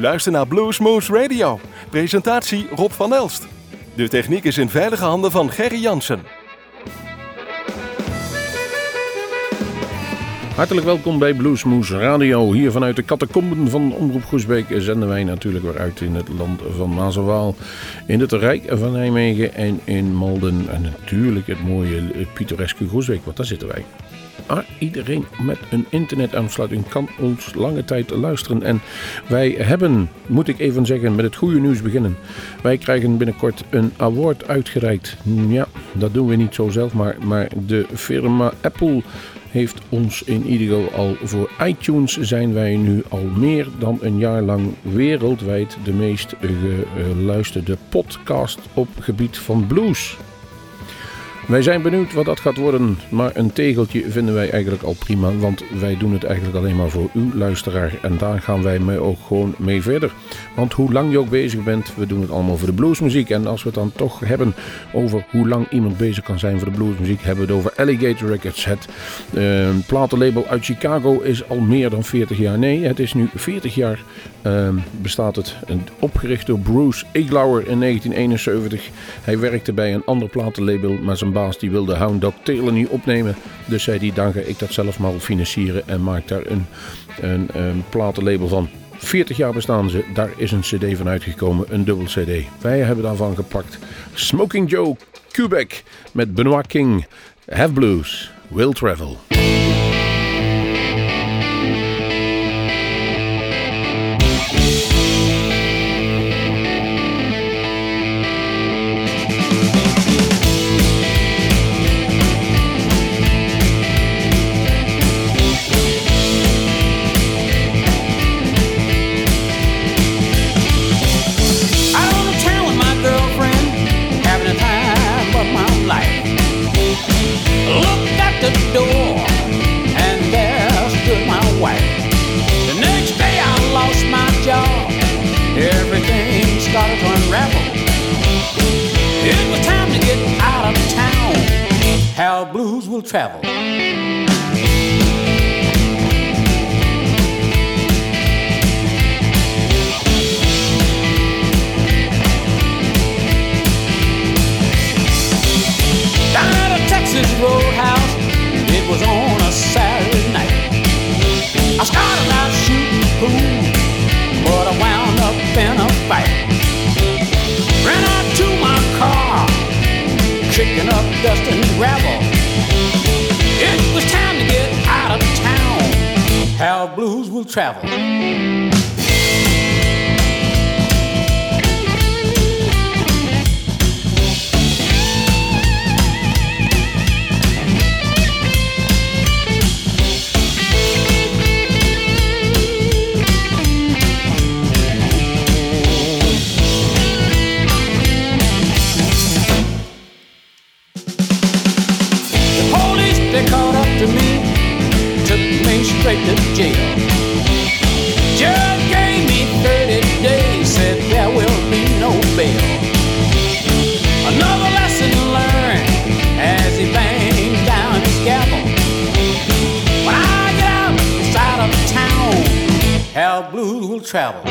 U luistert naar Bluesmoose Radio. Presentatie Rob van Elst. De techniek is in veilige handen van Gerry Jansen. Hartelijk welkom bij Bluesmoose Radio. Hier vanuit de catacomben van Omroep Groesbeek zenden wij natuurlijk weer uit in het land van Mazenwaal. In het Rijk van Nijmegen en in Malden. En natuurlijk het mooie pittoreske Groesbeek, want daar zitten wij. Maar iedereen met een internetaansluiting kan ons lange tijd luisteren. En wij hebben, moet ik even zeggen, met het goede nieuws beginnen. Wij krijgen binnenkort een award uitgereikt. Ja, dat doen we niet zo zelf, maar, maar de firma Apple heeft ons in ieder geval al voor iTunes zijn wij nu al meer dan een jaar lang wereldwijd de meest geluisterde podcast op gebied van blues. Wij zijn benieuwd wat dat gaat worden, maar een tegeltje vinden wij eigenlijk al prima, want wij doen het eigenlijk alleen maar voor uw luisteraar en daar gaan wij mee ook gewoon mee verder. Want hoe lang je ook bezig bent, we doen het allemaal voor de bluesmuziek en als we het dan toch hebben over hoe lang iemand bezig kan zijn voor de bluesmuziek, hebben we het over Alligator Records. Het uh, platenlabel uit Chicago is al meer dan 40 jaar, nee, het is nu 40 jaar uh, bestaat het, opgericht door Bruce Iglauer in 1971. Hij werkte bij een ander platenlabel, maar zijn die wilde Hound Dog Taylor niet opnemen. Dus zei hij, dan ga ik dat zelf maar financieren en maak daar een, een, een platenlabel van. 40 jaar bestaan ze, daar is een cd van uitgekomen, een dubbel cd. Wij hebben daarvan gepakt Smoking Joe Quebec met Benoit King, Have Blues, Will Travel. Travel. At Texas roadhouse, it was on a Saturday night. I started out shooting pool, but I wound up in a fight. Ran out to my car, kicking up dust and gravel. How blues will travel. To jail. Judge gave me 30 days, said there will be no bail. Another lesson learned as he banged down his gavel. When I get out side of town, how blues will travel.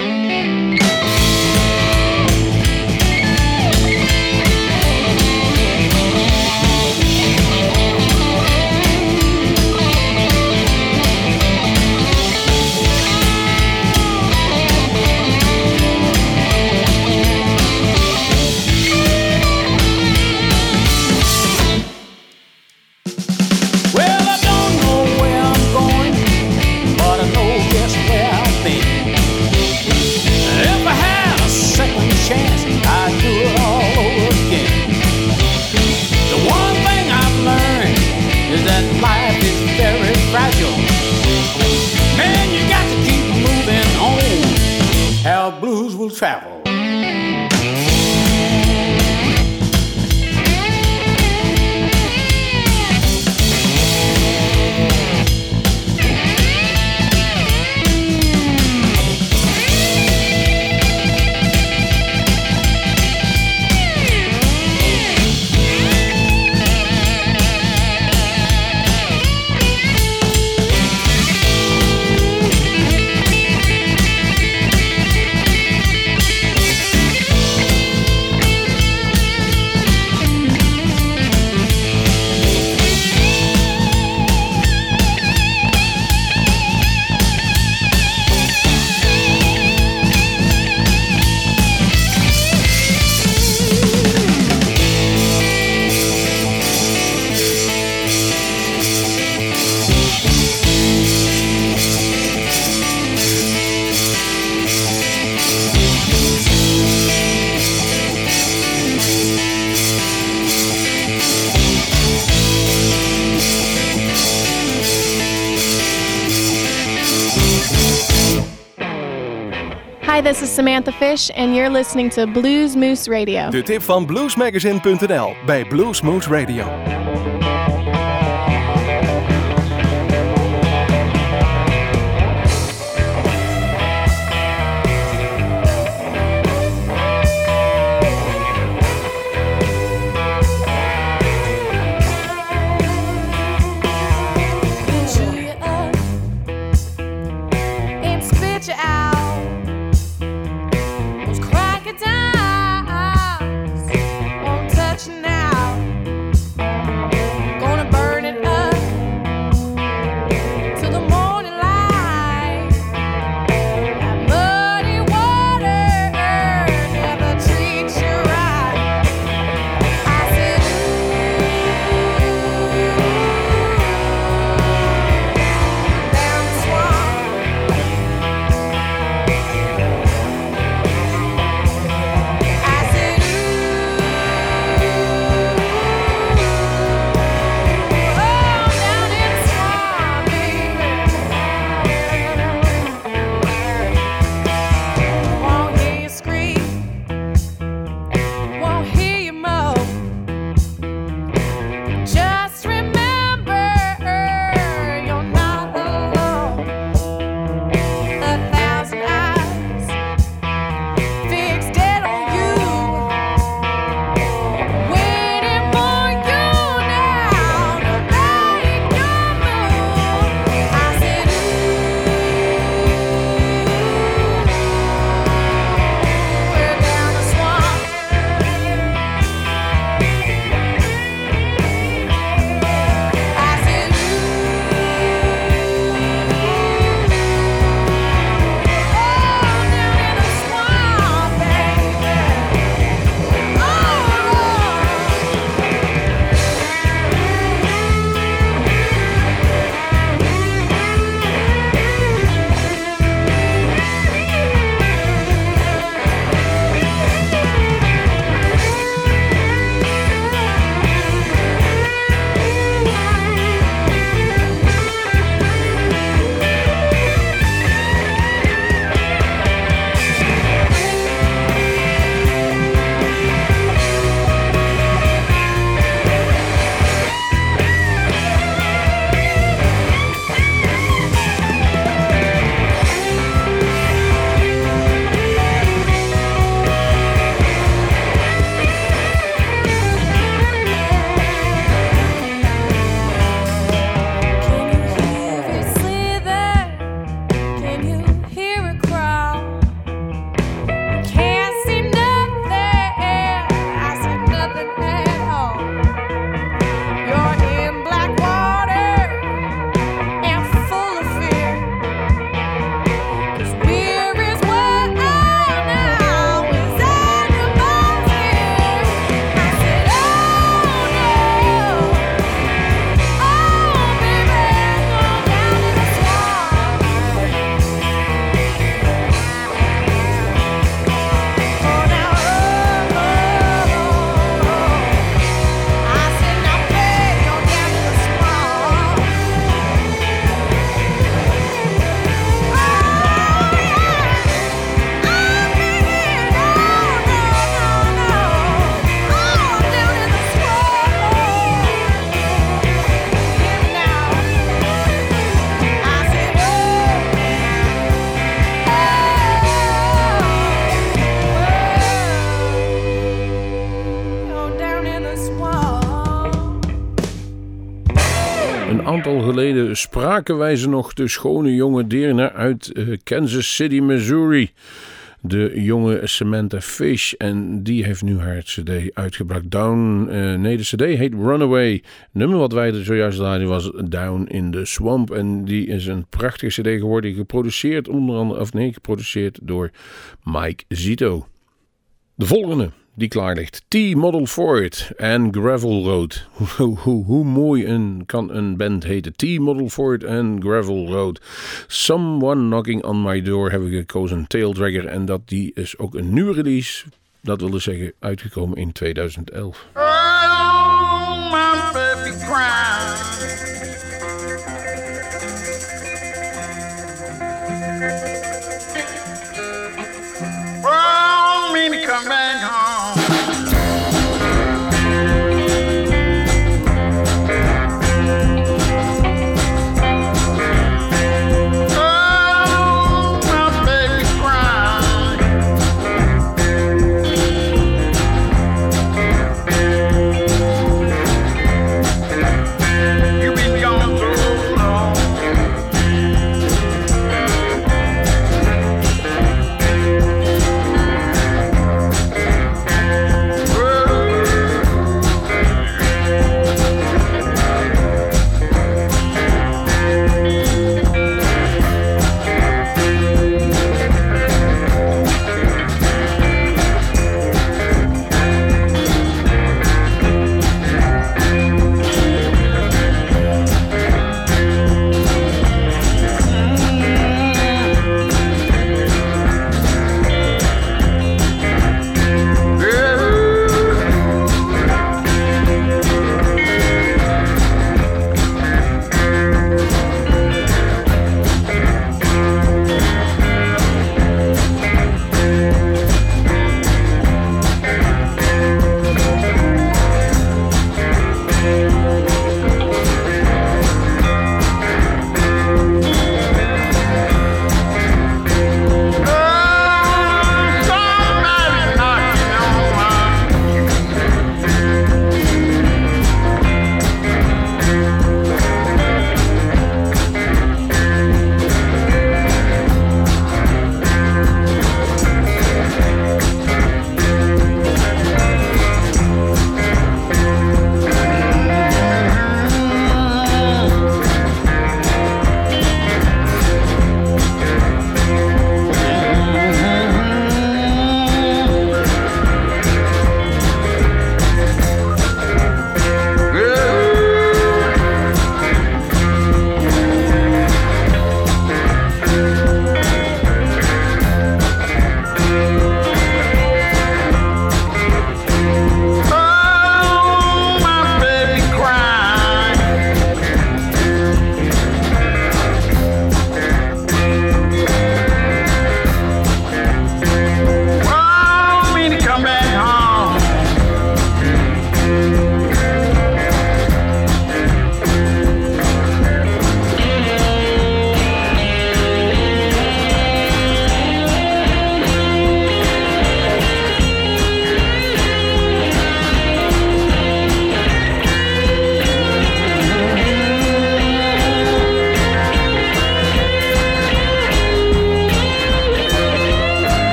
This is Samantha Fish, and you're listening to Blues Moose Radio. De tip van bluesmagazine.nl bij Blues Moose Radio. Spraken wij ze nog de schone jonge deerne uit eh, Kansas City, Missouri. De jonge Samantha Fish. En die heeft nu haar CD uitgebracht. Down. eh, nee, de CD heet Runaway. Nummer wat wij er zojuist draaiden was Down in the Swamp. En die is een prachtige CD geworden. Geproduceerd onder andere. Of nee, geproduceerd door Mike Zito. De volgende die klaar ligt. T-Model Ford en Gravel Road. Hoe, hoe, hoe mooi een, kan een band heten. T-Model Ford en Gravel Road. Someone Knocking on My Door hebben we gekozen. Taildragger. En dat die is ook een nieuwe release. Dat wil dus zeggen uitgekomen in 2011.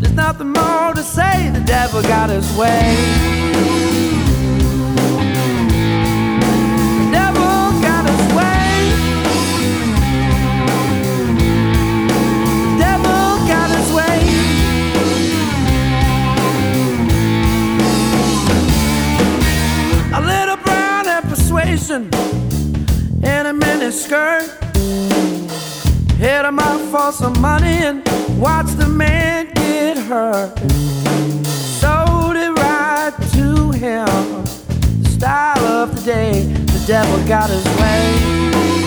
There's nothing more to say, the devil got his way. The devil got his way. The devil got his way. A little brown persuasion in a mini skirt. Hit him up for some money and watch the man hurt. Sold it right to him. Style of the day, the devil got his way.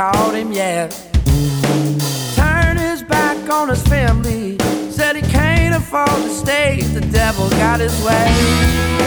Caught him yet. Turned his back on his family, said he can't afford to stay. The devil got his way.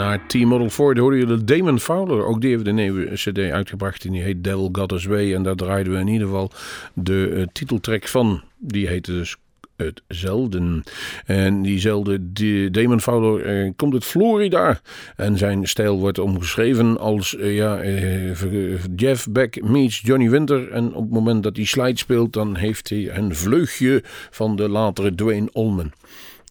Nou, Na T-Model Ford hoorde je de Damon Fowler. Ook die heeft een nieuwe cd uitgebracht. En die heet Devil His Way. En daar draaiden we in ieder geval de eh, titeltrack van. Die heette dus het Zelden. En diezelfde die Damon Fowler eh, komt uit Florida. En zijn stijl wordt omgeschreven als eh, ja, Jeff Beck meets Johnny Winter. En op het moment dat hij slide speelt, dan heeft hij een vleugje van de latere Dwayne Allman.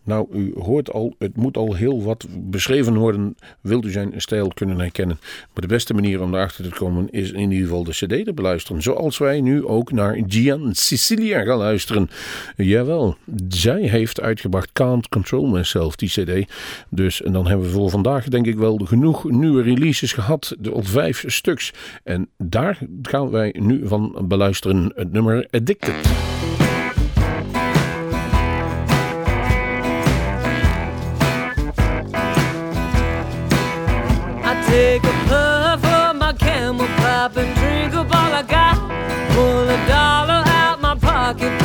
Nou, u hoort al, het moet al heel wat beschreven worden. Wilt u zijn stijl kunnen herkennen? Maar de beste manier om daarachter te komen is in ieder geval de CD te beluisteren. Zoals wij nu ook naar Gian Sicilia gaan luisteren. Jawel, zij heeft uitgebracht Can't Control Myself, die CD. Dus en dan hebben we voor vandaag denk ik wel genoeg nieuwe releases gehad. Al vijf stuks. En daar gaan wij nu van beluisteren. Het nummer Addicted. Take a puff of my camel pop and drink up all I got. Pull a dollar out my pocket,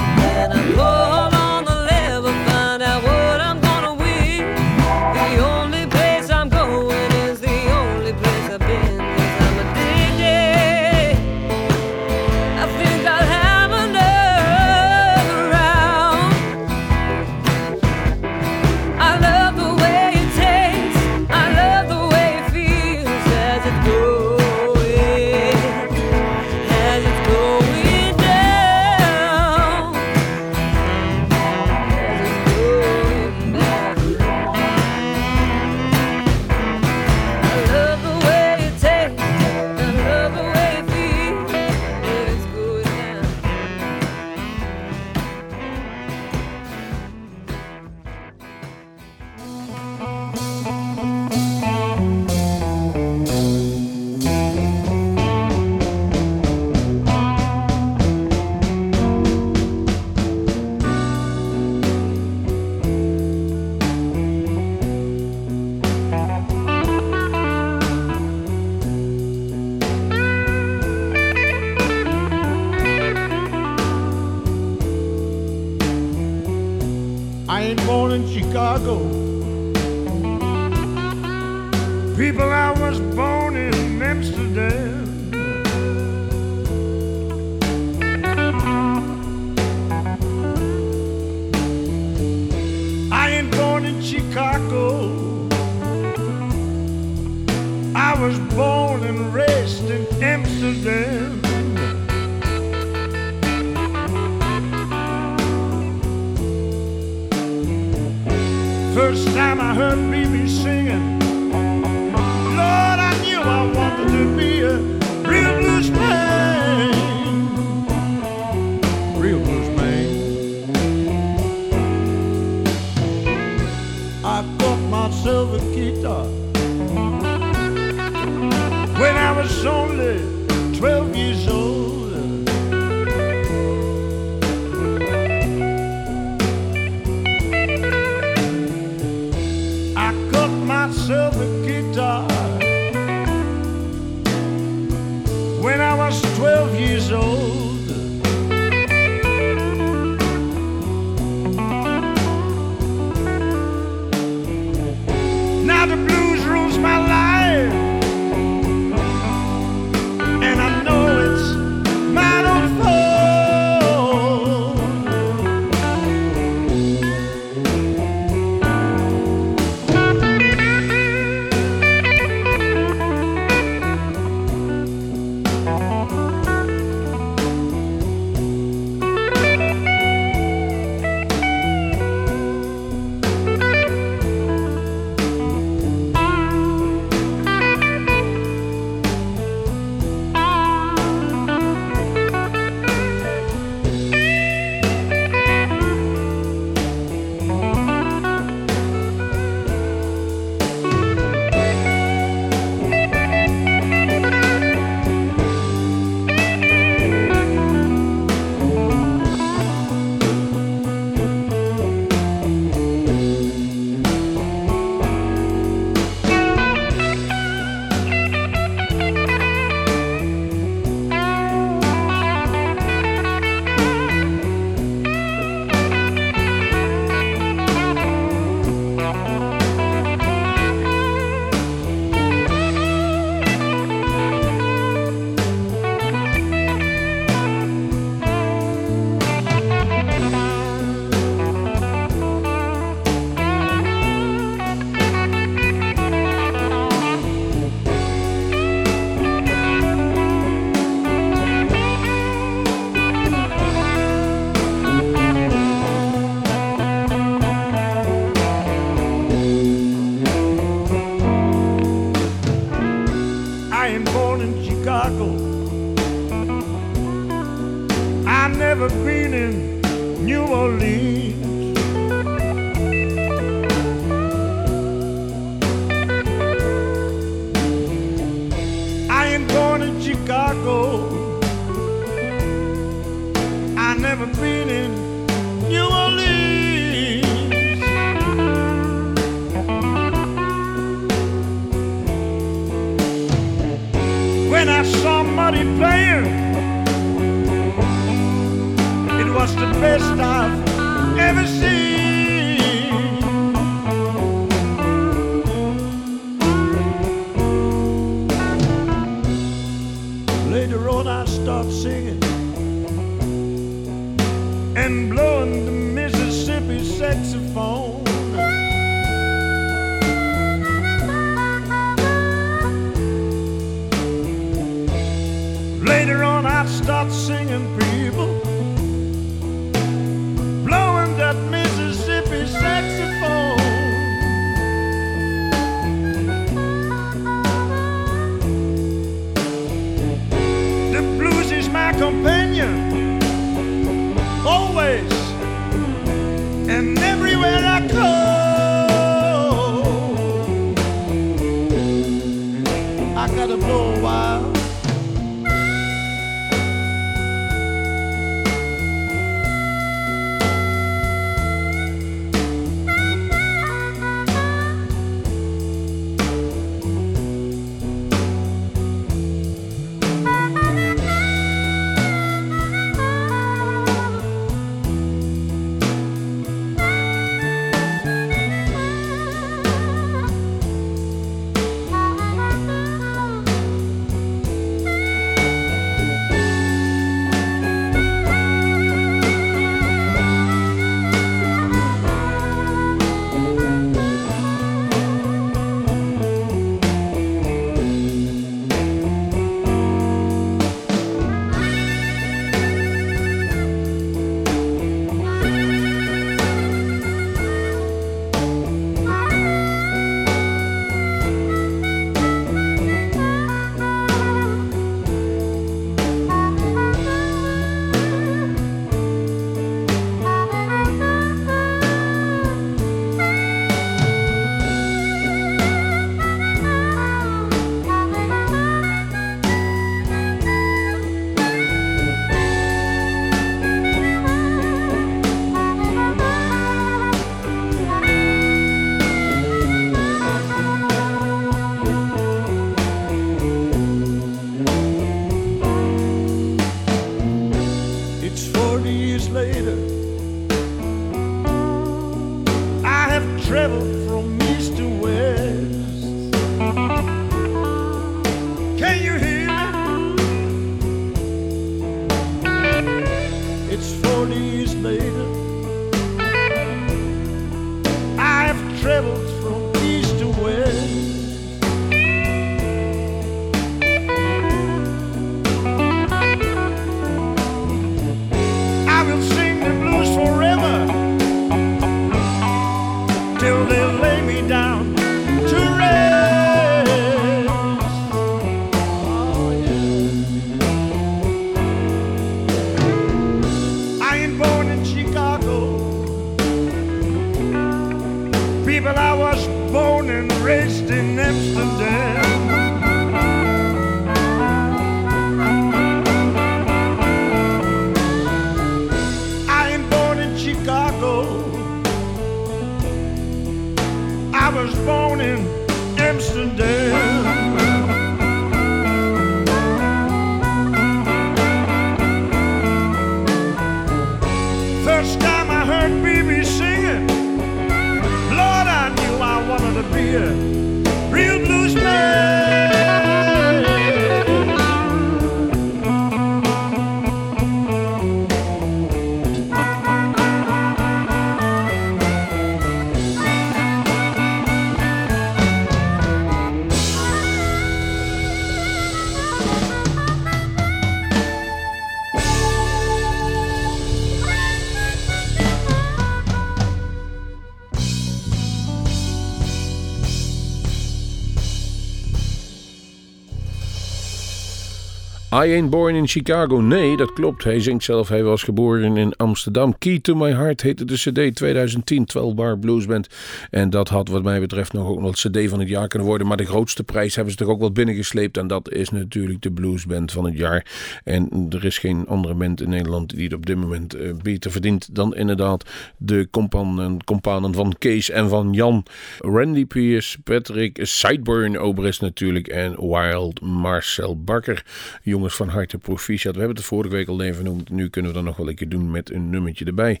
I Ain't Born in Chicago. Nee, dat klopt. Hij zingt zelf. Hij was geboren in Amsterdam. Key to My Heart heette de CD 2010. 12 Bar Blues Band. En dat had wat mij betreft nog ook nog CD van het jaar kunnen worden. Maar de grootste prijs hebben ze toch ook wel binnengesleept. En dat is natuurlijk de Blues Band van het jaar. En er is geen andere band in Nederland die het op dit moment eh, beter verdient dan inderdaad de companen, van Kees en van Jan. Randy Pierce, Patrick Sideburn, Obrist natuurlijk. En Wild Marcel Bakker. Jongens van harte proficiat. We hebben het vorige week al even genoemd. Nu kunnen we dat nog wel een keer doen met een nummertje erbij.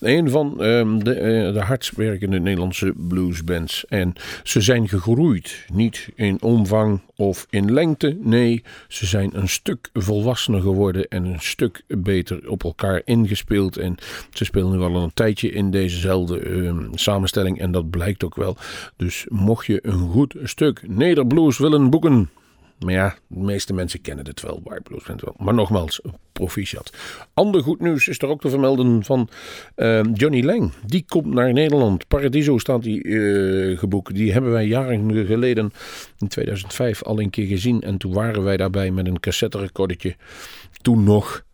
Een van ehm, de, eh, de hardst werkende Nederlandse bluesbands. En ze zijn gegroeid. Niet in omvang of in lengte. Nee, ze zijn een stuk volwassener geworden. En een stuk beter op elkaar ingespeeld. En ze spelen nu al een tijdje in dezezelfde ehm, samenstelling. En dat blijkt ook wel. Dus mocht je een goed stuk Nederblues willen boeken. Maar ja, de meeste mensen kennen de 12 Bar Blues wel. Maar nogmaals, proficiat. Ander goed nieuws is er ook te vermelden van eh, Johnny Lang. Die komt naar Nederland. Paradiso staat die eh, geboekt. Die hebben wij jaren geleden, in 2005, al een keer gezien. En toen waren wij daarbij met een cassette recordertje. Toen nog.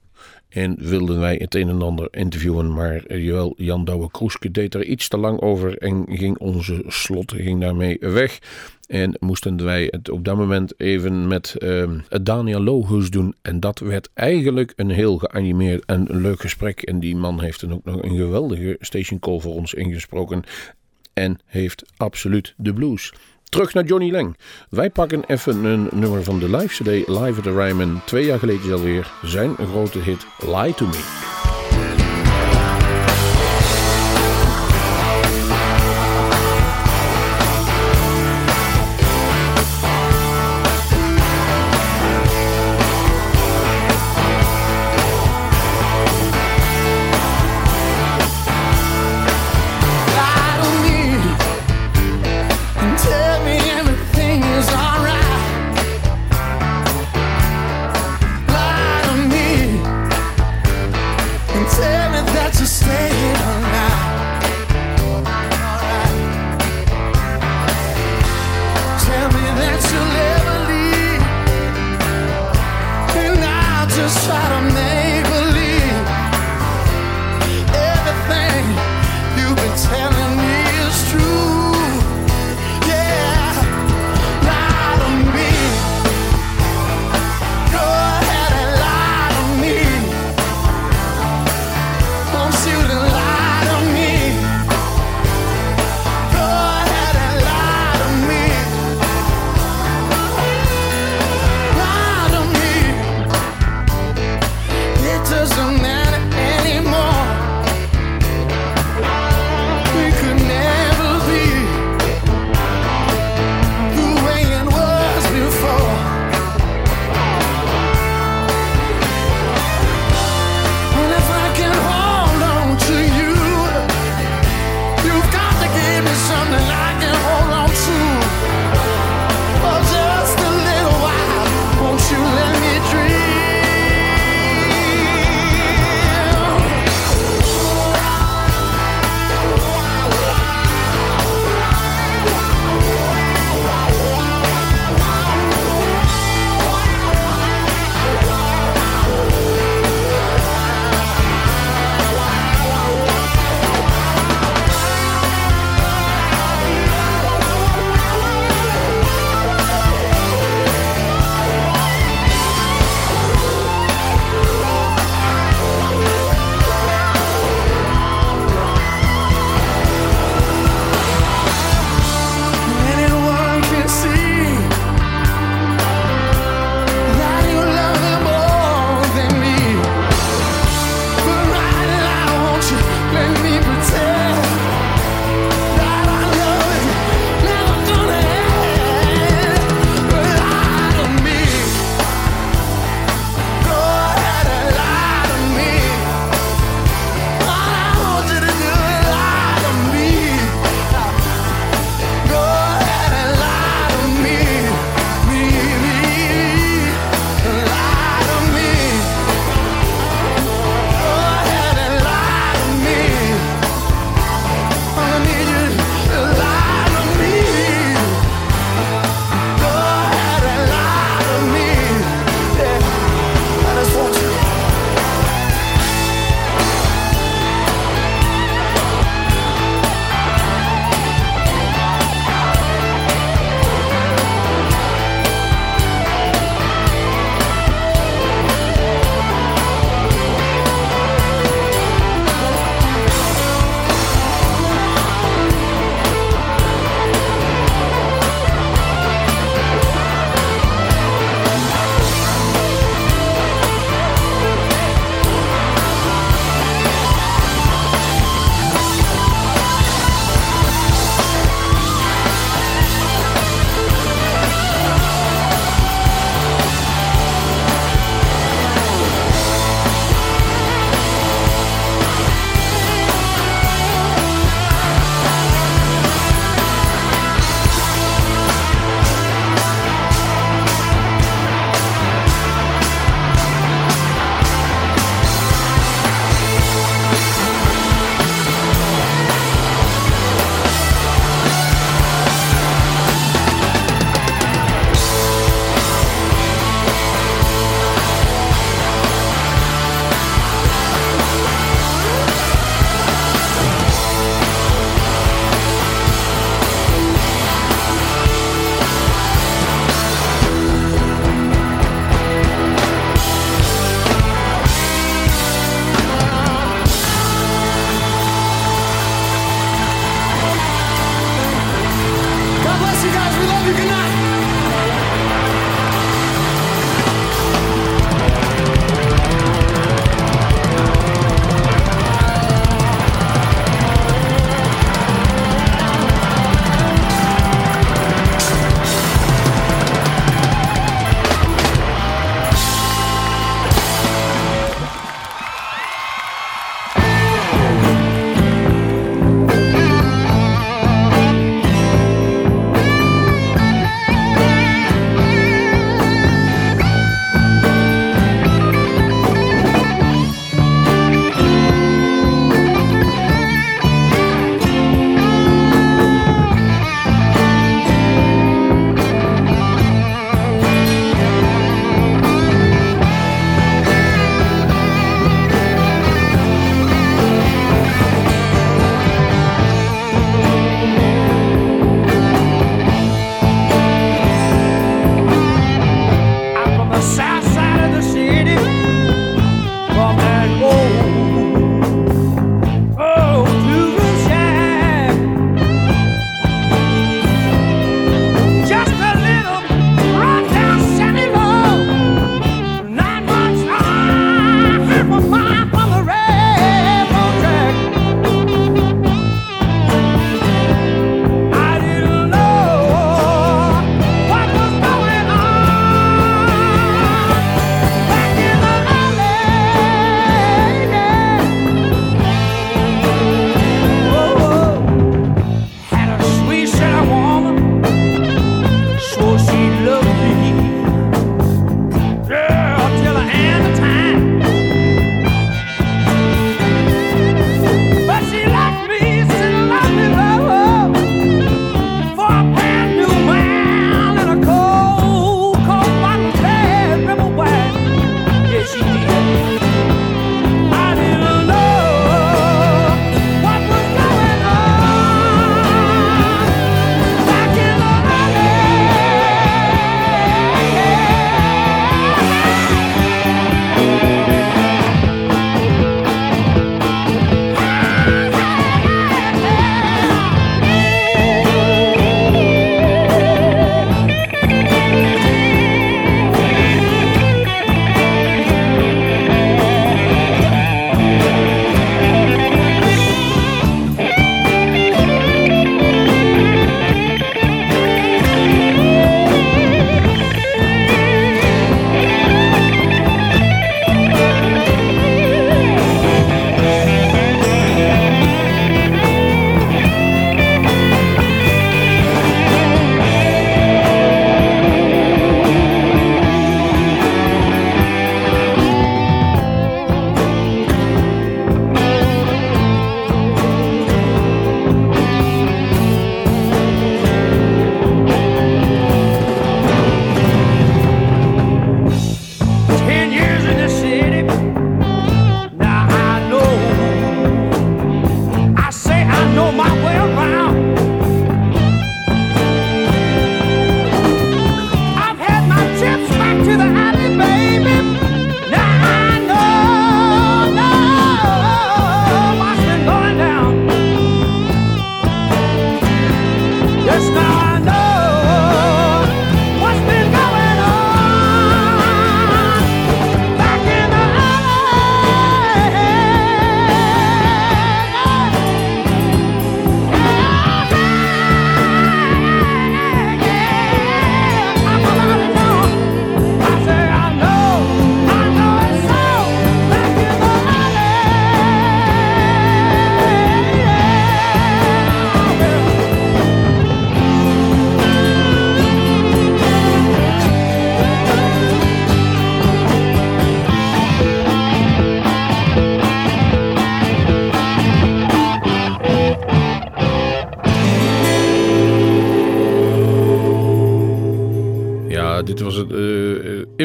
En wilden wij het een en ander interviewen. Maar eh, jawel, Jan Douwe Kroeske deed er iets te lang over. En ging onze slot ging daarmee weg. En moesten wij het op dat moment even met ehm, Daniel Logus doen. En dat werd eigenlijk een heel geanimeerd en leuk gesprek. En die man heeft dan ook nog een geweldige station call voor ons ingesproken. En heeft absoluut de blues. Terug naar Johnny Lang. Wij pakken even een nummer van de live CD Live at the Ryman. Twee jaar geleden alweer zijn grote hit Lie to Me.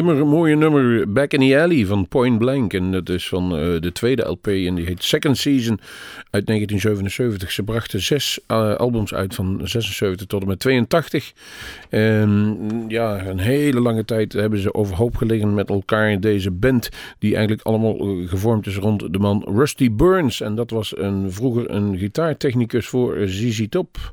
Immer mooie nummer Back in the Alley van Point Blank. En dat is van eh, de tweede LP en die heet Second Season uit 1977. Ze brachten zes eh, albums uit van 76 tot en met 82. En ja, een hele lange tijd hebben ze overhoop gelegen met elkaar. Deze band die eigenlijk allemaal eh, gevormd is rond de man Rusty Burns. En dat was een, vroeger een gitaartechnicus voor eh, ZZ Top.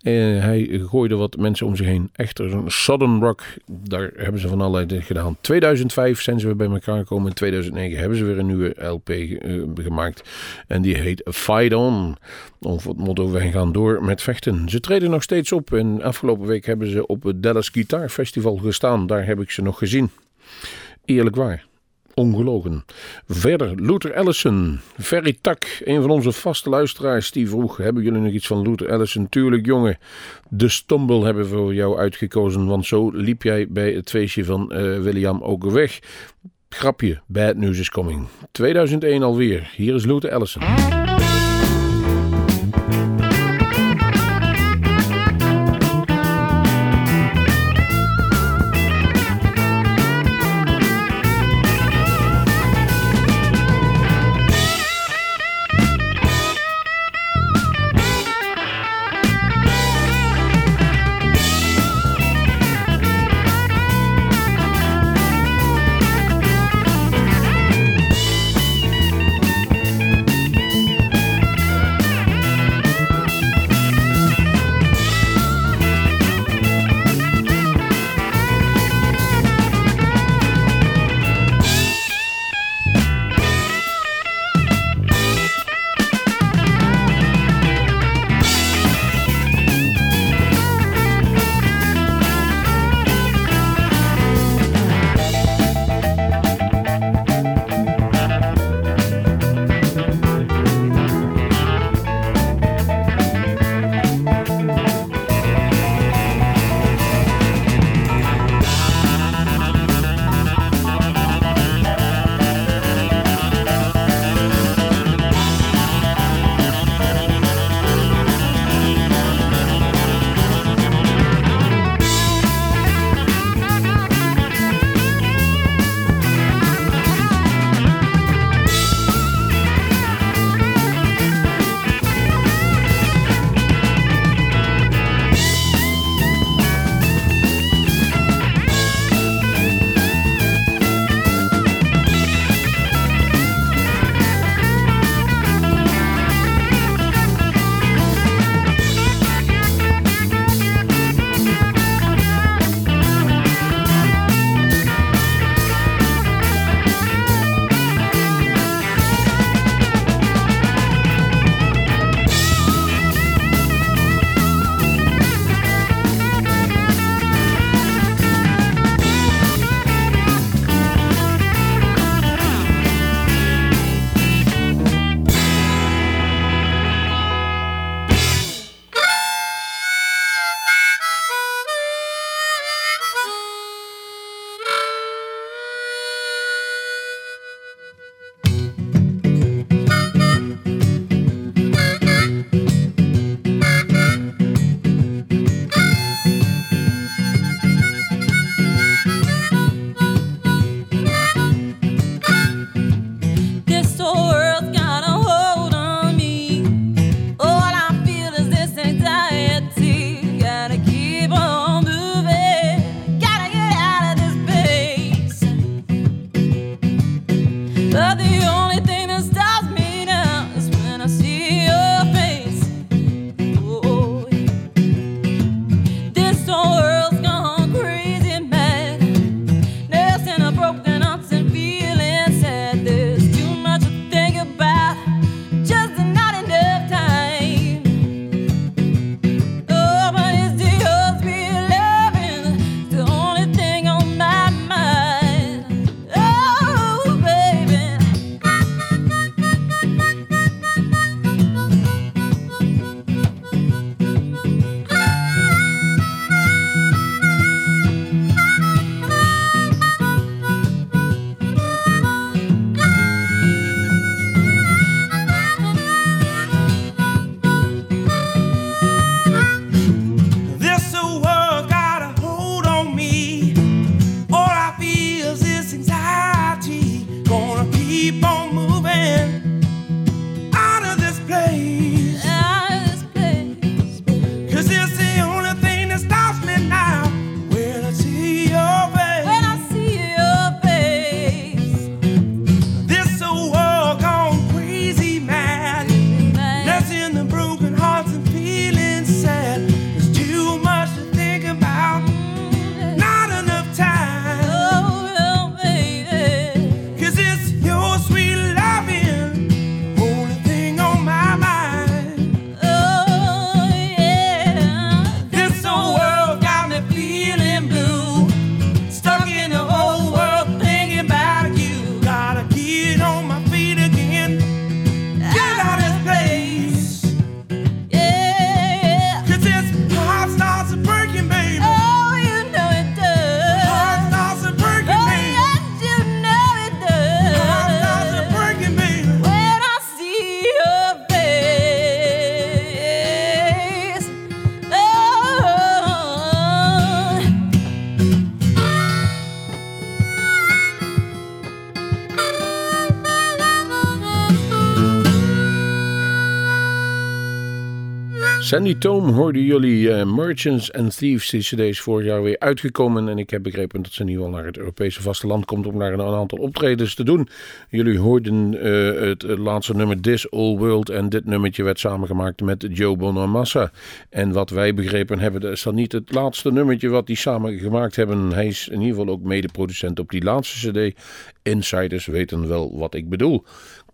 Eh, hij gooide wat mensen om zich heen. Echter een Southern Rock, daar hebben ze van allerlei gedaan. 2005 zijn ze weer bij elkaar gekomen. In 2009 hebben ze weer een nieuwe LP gemaakt. En die heet Fight On. Of het motto, wij gaan door met vechten. Ze treden nog steeds op. En afgelopen week hebben ze op het Dallas Guitar Festival gestaan. Daar heb ik ze nog gezien. Eerlijk waar. Ongelogen. Verder, Luther Allison. Ferry Tak, een van onze vaste luisteraars, die vroeg: Hebben jullie nog iets van Luther Allison? Tuurlijk, jongen. De Stumble hebben we voor jou uitgekozen, want zo liep jij bij het feestje van eh, William ook weg. Grapje, Bad News is Coming. 2001 alweer. Hier is Luther Allison. Sandy Toom hoorden jullie eh, Merchants and Thieves. Die cd is vorig jaar weer uitgekomen. En ik heb begrepen dat ze ieder geval naar het Europese vasteland komt om daar een, aantal optredens te doen. Jullie hoorden eh, het, het laatste nummer This All World. En dit nummertje werd samengemaakt met Joe Bonamassa. En wat wij begrepen hebben, dat is dan niet het laatste nummertje wat die samen gemaakt hebben. Hij is in ieder geval ook medeproducent op die laatste cd. Insiders weten wel wat ik bedoel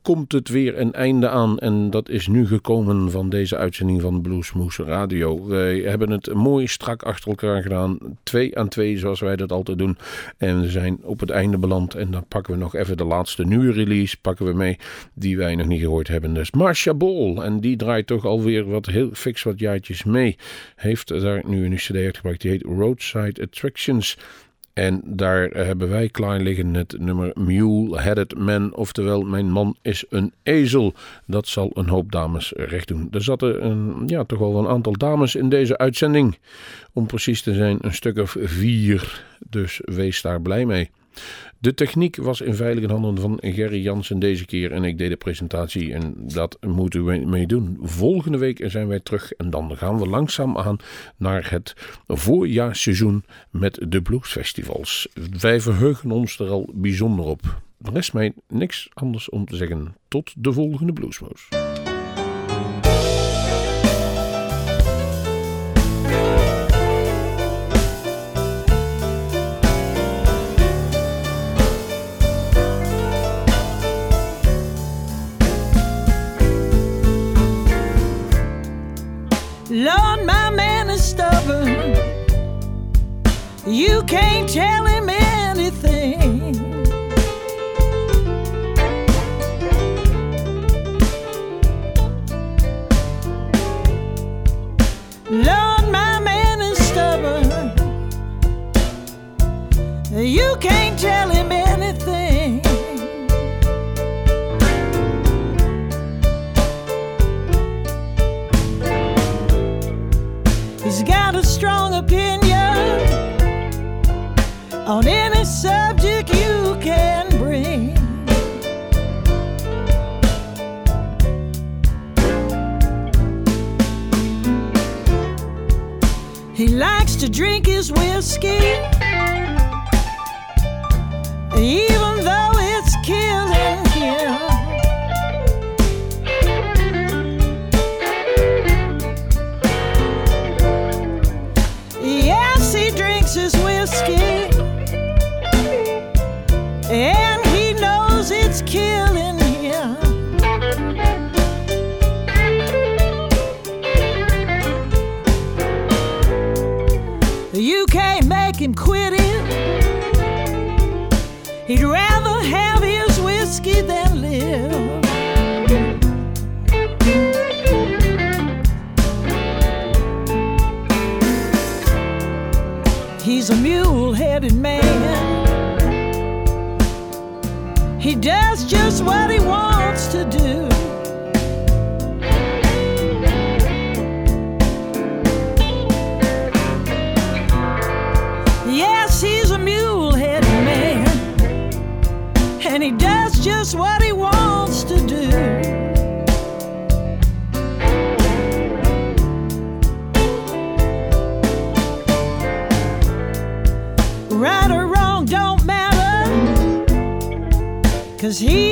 komt het weer een einde aan. En dat is nu gekomen van deze uitzending van Bluesmoose Radio. Wij hebben het mooi strak achter elkaar gedaan. Twee aan twee, zoals wij dat altijd doen. En we zijn op het einde beland. En dan pakken we nog even de laatste nieuwe release. Pakken we mee, die wij nog niet gehoord hebben. Dus Marcia Ball. En die draait toch alweer wat heel fix wat jaartjes mee. Heeft daar nu een cd uitgebracht. Die heet Roadside Attractions. En daar hebben wij klaar liggen het nummer Mule-Headed Man. Oftewel, mijn man is een ezel. Dat zal een hoop dames recht doen. Er zaten een, ja, toch wel een aantal dames in deze uitzending. Om precies te zijn, een stuk of vier. Dus wees daar blij mee. De techniek was in veilige handen van Gerry Jansen deze keer en ik deed de presentatie en dat moeten we mee doen. Volgende week zijn wij terug en dan gaan we langzaam aan naar het voorjaarsseizoen met de bluesfestivals. Wij verheugen ons er al bijzonder op. Er rest mij niks anders om te zeggen. Tot de volgende Bluesmoes. You can't tell him anything. Lord, my man is stubborn. You can't tell him anything. On any subject you can bring. He likes to drink his whiskey, even though it's killing him. And he knows it's killing what he wants to do. Yes, he's a mule headed man. And he does just what he wants to do. right or wrong don't matter. Cause he's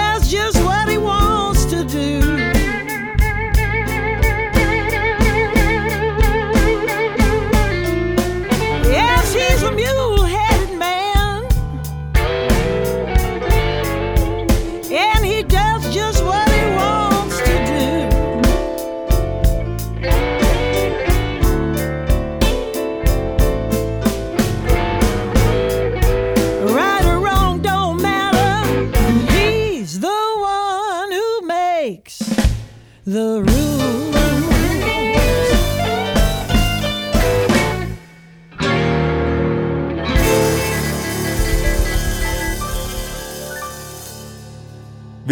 That's just